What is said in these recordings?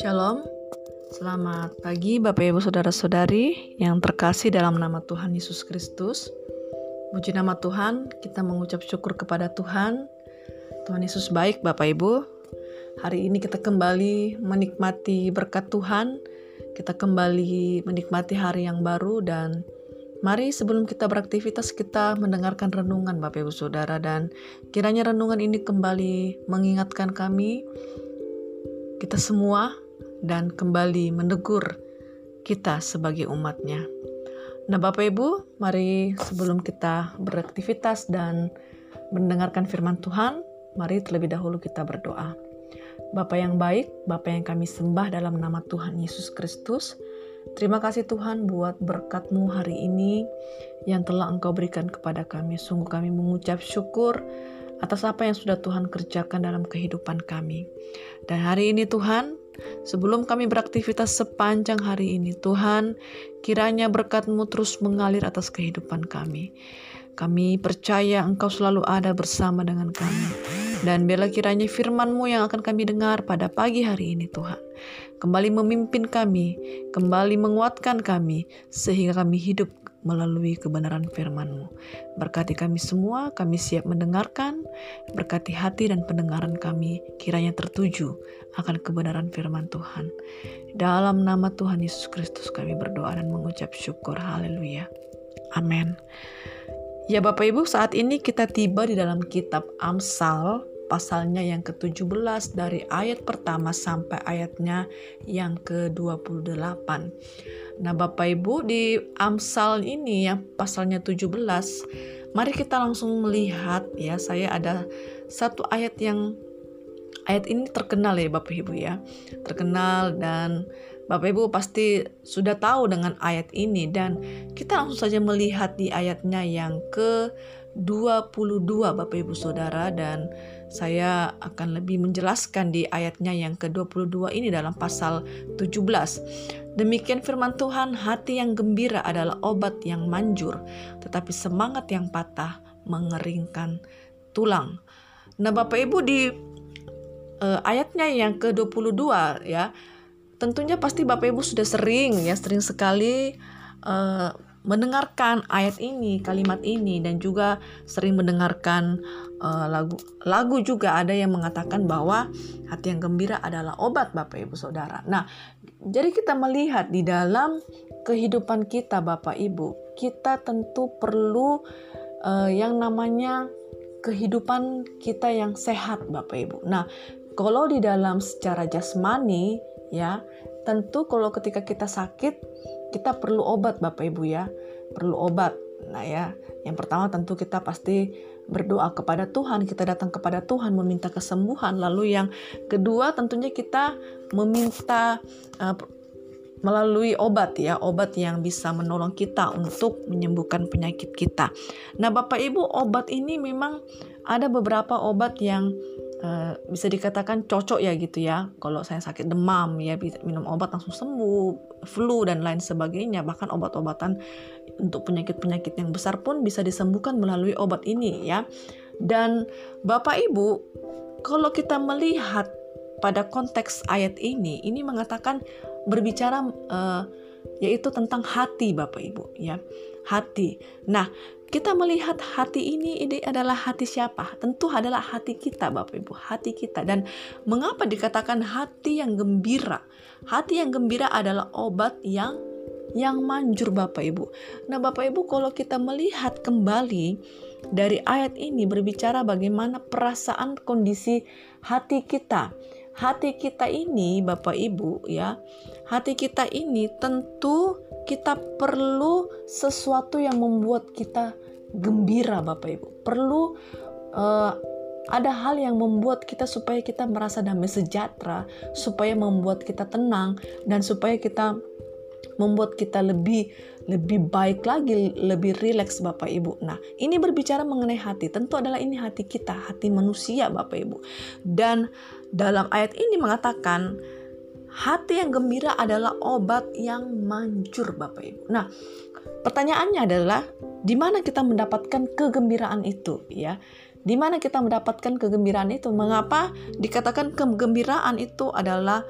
Shalom, selamat pagi Bapak Ibu Saudara-saudari yang terkasih dalam nama Tuhan Yesus Kristus. Puji nama Tuhan, kita mengucap syukur kepada Tuhan. Tuhan Yesus baik Bapak Ibu. Hari ini kita kembali menikmati berkat Tuhan. Kita kembali menikmati hari yang baru dan Mari sebelum kita beraktivitas kita mendengarkan renungan Bapak Ibu Saudara dan kiranya renungan ini kembali mengingatkan kami kita semua dan kembali menegur kita sebagai umatnya. Nah Bapak Ibu, mari sebelum kita beraktivitas dan mendengarkan firman Tuhan, mari terlebih dahulu kita berdoa. Bapa yang baik, Bapa yang kami sembah dalam nama Tuhan Yesus Kristus, terima kasih Tuhan buat berkat-Mu hari ini yang telah Engkau berikan kepada kami. Sungguh kami mengucap syukur atas apa yang sudah Tuhan kerjakan dalam kehidupan kami. Dan hari ini Tuhan, Sebelum kami beraktivitas sepanjang hari ini, Tuhan, kiranya berkat-Mu terus mengalir atas kehidupan kami. Kami percaya Engkau selalu ada bersama dengan kami. Dan bela kiranya firman-Mu yang akan kami dengar pada pagi hari ini Tuhan. Kembali memimpin kami, kembali menguatkan kami, sehingga kami hidup melalui kebenaran firman-Mu. Berkati kami semua, kami siap mendengarkan, berkati hati dan pendengaran kami kiranya tertuju akan kebenaran firman Tuhan. Dalam nama Tuhan Yesus Kristus kami berdoa dan mengucap syukur. Haleluya. Amin. Ya Bapak Ibu, saat ini kita tiba di dalam kitab Amsal pasalnya yang ke-17 dari ayat pertama sampai ayatnya yang ke-28. Nah, Bapak Ibu di Amsal ini yang pasalnya 17, mari kita langsung melihat ya, saya ada satu ayat yang ayat ini terkenal ya Bapak Ibu ya. Terkenal dan Bapak Ibu pasti sudah tahu dengan ayat ini dan kita langsung saja melihat di ayatnya yang ke 22 Bapak Ibu Saudara dan saya akan lebih menjelaskan di ayatnya yang ke-22 ini dalam pasal 17. Demikian firman Tuhan, hati yang gembira adalah obat yang manjur, tetapi semangat yang patah mengeringkan tulang. Nah, Bapak Ibu di uh, ayatnya yang ke-22 ya, tentunya pasti Bapak Ibu sudah sering ya, sering sekali uh, mendengarkan ayat ini, kalimat ini dan juga sering mendengarkan uh, lagu lagu juga ada yang mengatakan bahwa hati yang gembira adalah obat Bapak Ibu Saudara. Nah, jadi kita melihat di dalam kehidupan kita Bapak Ibu, kita tentu perlu uh, yang namanya kehidupan kita yang sehat Bapak Ibu. Nah, kalau di dalam secara jasmani ya, tentu kalau ketika kita sakit kita perlu obat Bapak Ibu ya, perlu obat. Nah ya, yang pertama tentu kita pasti berdoa kepada Tuhan, kita datang kepada Tuhan meminta kesembuhan. Lalu yang kedua tentunya kita meminta uh, melalui obat ya, obat yang bisa menolong kita untuk menyembuhkan penyakit kita. Nah, Bapak Ibu, obat ini memang ada beberapa obat yang uh, bisa dikatakan cocok ya gitu ya. Kalau saya sakit demam ya minum obat langsung sembuh, flu dan lain sebagainya. Bahkan obat-obatan untuk penyakit-penyakit yang besar pun bisa disembuhkan melalui obat ini ya. Dan Bapak Ibu, kalau kita melihat pada konteks ayat ini, ini mengatakan berbicara uh, yaitu tentang hati Bapak Ibu ya. Hati. Nah, kita melihat hati ini ini adalah hati siapa? Tentu adalah hati kita Bapak Ibu, hati kita. Dan mengapa dikatakan hati yang gembira? Hati yang gembira adalah obat yang yang manjur Bapak Ibu. Nah, Bapak Ibu kalau kita melihat kembali dari ayat ini berbicara bagaimana perasaan kondisi hati kita. Hati kita ini Bapak Ibu ya. Hati kita ini tentu kita perlu sesuatu yang membuat kita gembira Bapak Ibu. Perlu uh, ada hal yang membuat kita supaya kita merasa damai sejahtera, supaya membuat kita tenang dan supaya kita membuat kita lebih lebih baik lagi, lebih rileks Bapak Ibu. Nah, ini berbicara mengenai hati. Tentu adalah ini hati kita, hati manusia Bapak Ibu. Dan dalam ayat ini mengatakan hati yang gembira adalah obat yang manjur Bapak Ibu. Nah, pertanyaannya adalah di mana kita mendapatkan kegembiraan itu ya? Di mana kita mendapatkan kegembiraan itu? Mengapa dikatakan kegembiraan itu adalah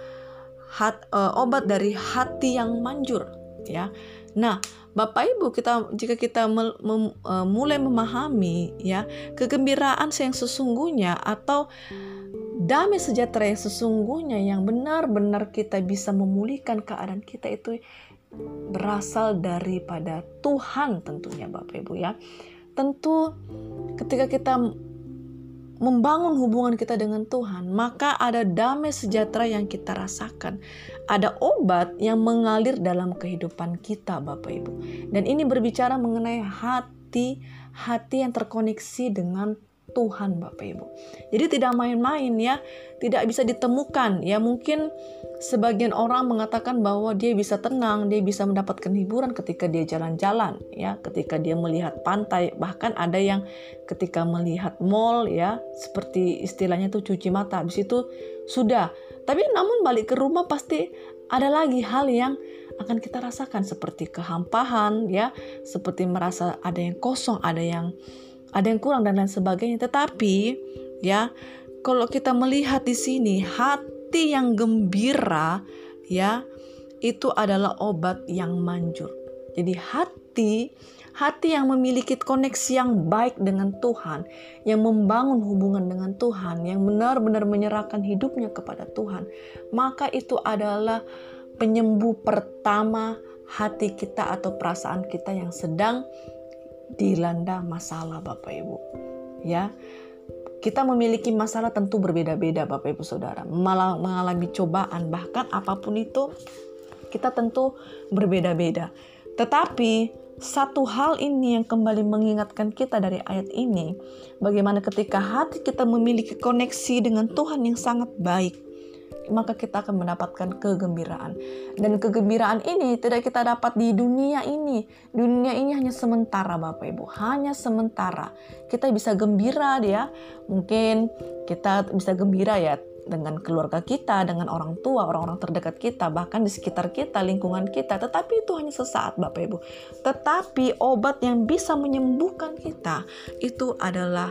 hat, uh, obat dari hati yang manjur, ya. Nah, Bapak Ibu, kita jika kita mem, mem, uh, mulai memahami ya kegembiraan yang sesungguhnya atau damai sejahtera yang sesungguhnya yang benar-benar kita bisa memulihkan keadaan kita itu berasal daripada Tuhan tentunya Bapak Ibu ya. Tentu ketika kita membangun hubungan kita dengan Tuhan, maka ada damai sejahtera yang kita rasakan. Ada obat yang mengalir dalam kehidupan kita, Bapak Ibu. Dan ini berbicara mengenai hati, hati yang terkoneksi dengan Tuhan Bapak Ibu. Jadi tidak main-main ya, tidak bisa ditemukan. Ya mungkin sebagian orang mengatakan bahwa dia bisa tenang, dia bisa mendapatkan hiburan ketika dia jalan-jalan ya, ketika dia melihat pantai, bahkan ada yang ketika melihat mall ya, seperti istilahnya tuh cuci mata. Habis itu sudah. Tapi namun balik ke rumah pasti ada lagi hal yang akan kita rasakan seperti kehampahan ya, seperti merasa ada yang kosong, ada yang ada yang kurang dan lain sebagainya. Tetapi ya, kalau kita melihat di sini hati yang gembira ya, itu adalah obat yang manjur. Jadi hati hati yang memiliki koneksi yang baik dengan Tuhan, yang membangun hubungan dengan Tuhan, yang benar-benar menyerahkan hidupnya kepada Tuhan, maka itu adalah penyembuh pertama hati kita atau perasaan kita yang sedang dilanda masalah Bapak Ibu. Ya. Kita memiliki masalah tentu berbeda-beda Bapak Ibu Saudara. Malah mengalami cobaan bahkan apa pun itu kita tentu berbeda-beda. Tetapi satu hal ini yang kembali mengingatkan kita dari ayat ini, bagaimana ketika hati kita memiliki koneksi dengan Tuhan yang sangat baik, maka kita akan mendapatkan kegembiraan. Dan kegembiraan ini tidak kita dapat di dunia ini. Dunia ini hanya sementara Bapak Ibu, hanya sementara. Kita bisa gembira dia, mungkin kita bisa gembira ya dengan keluarga kita, dengan orang tua, orang-orang terdekat kita, bahkan di sekitar kita, lingkungan kita. Tetapi itu hanya sesaat, Bapak Ibu. Tetapi obat yang bisa menyembuhkan kita itu adalah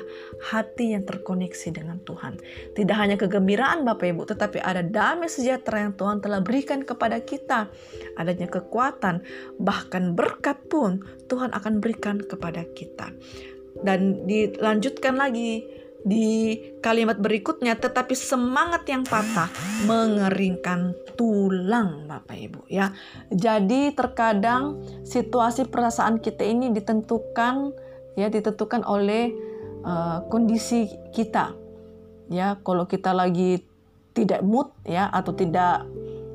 hati yang terkoneksi dengan Tuhan. Tidak hanya kegembiraan, Bapak Ibu, tetapi ada damai sejahtera yang Tuhan telah berikan kepada kita. Adanya kekuatan, bahkan berkat pun Tuhan akan berikan kepada kita. Dan dilanjutkan lagi di kalimat berikutnya, tetapi semangat yang patah mengeringkan tulang, Bapak Ibu ya. Jadi terkadang situasi perasaan kita ini ditentukan ya ditentukan oleh uh, kondisi kita. Ya, kalau kita lagi tidak mood ya atau tidak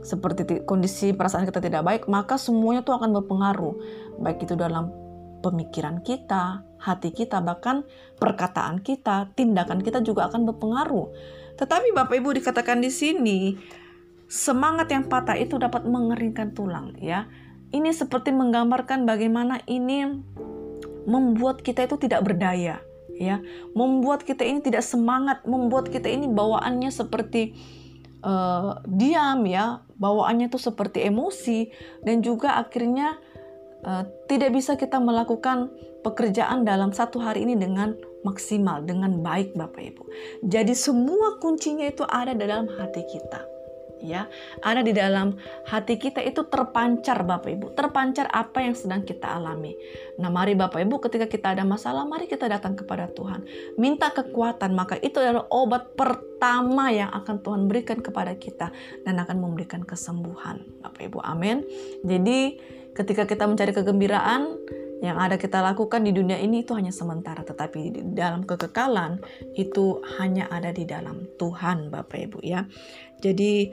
seperti kondisi perasaan kita tidak baik, maka semuanya itu akan berpengaruh. Baik itu dalam pemikiran kita, hati kita, bahkan perkataan kita, tindakan kita juga akan berpengaruh. Tetapi Bapak Ibu dikatakan di sini, semangat yang patah itu dapat mengeringkan tulang ya. Ini seperti menggambarkan bagaimana ini membuat kita itu tidak berdaya ya, membuat kita ini tidak semangat, membuat kita ini bawaannya seperti uh, diam ya, bawaannya itu seperti emosi dan juga akhirnya uh, tidak bisa kita melakukan pekerjaan dalam satu hari ini dengan maksimal, dengan baik Bapak Ibu. Jadi semua kuncinya itu ada dalam hati kita. Ya, ada di dalam hati kita itu terpancar Bapak Ibu, terpancar apa yang sedang kita alami. Nah, mari Bapak Ibu ketika kita ada masalah, mari kita datang kepada Tuhan. Minta kekuatan, maka itu adalah obat pertama yang akan Tuhan berikan kepada kita dan akan memberikan kesembuhan. Bapak Ibu, amin. Jadi, Ketika kita mencari kegembiraan, yang ada kita lakukan di dunia ini itu hanya sementara, tetapi di dalam kekekalan itu hanya ada di dalam Tuhan, Bapak Ibu ya. Jadi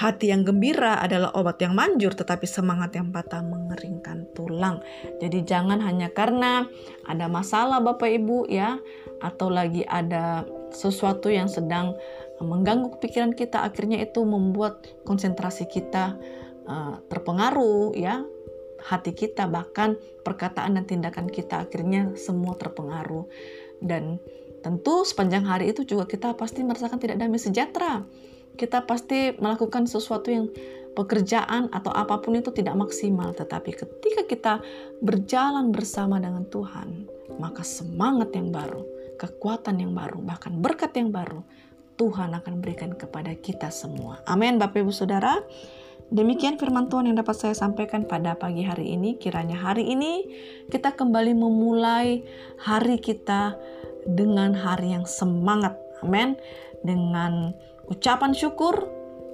hati yang gembira adalah obat yang manjur, tetapi semangat yang patah mengeringkan tulang. Jadi jangan hanya karena ada masalah Bapak Ibu ya, atau lagi ada sesuatu yang sedang mengganggu pikiran kita, akhirnya itu membuat konsentrasi kita uh, terpengaruh ya hati kita, bahkan perkataan dan tindakan kita akhirnya semua terpengaruh. Dan tentu sepanjang hari itu juga kita pasti merasakan tidak damai sejahtera. Kita pasti melakukan sesuatu yang pekerjaan atau apa pun itu tidak maksimal, tetapi ketika kita berjalan bersama dengan Tuhan, maka semangat yang baru, kekuatan yang baru, bahkan berkat yang baru Tuhan akan berikan kepada kita semua. Amin, Bapak Ibu Saudara. Demikian firman Tuhan yang dapat saya sampaikan pada pagi hari ini. Kiranya hari ini kita kembali memulai hari kita dengan hari yang semangat. Amin. Dengan ucapan syukur,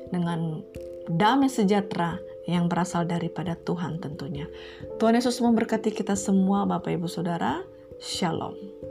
dengan damai sejahtera yang berasal daripada Tuhan tentunya. Tuhan Yesus memberkati kita semua Bapak Ibu Saudara. Shalom.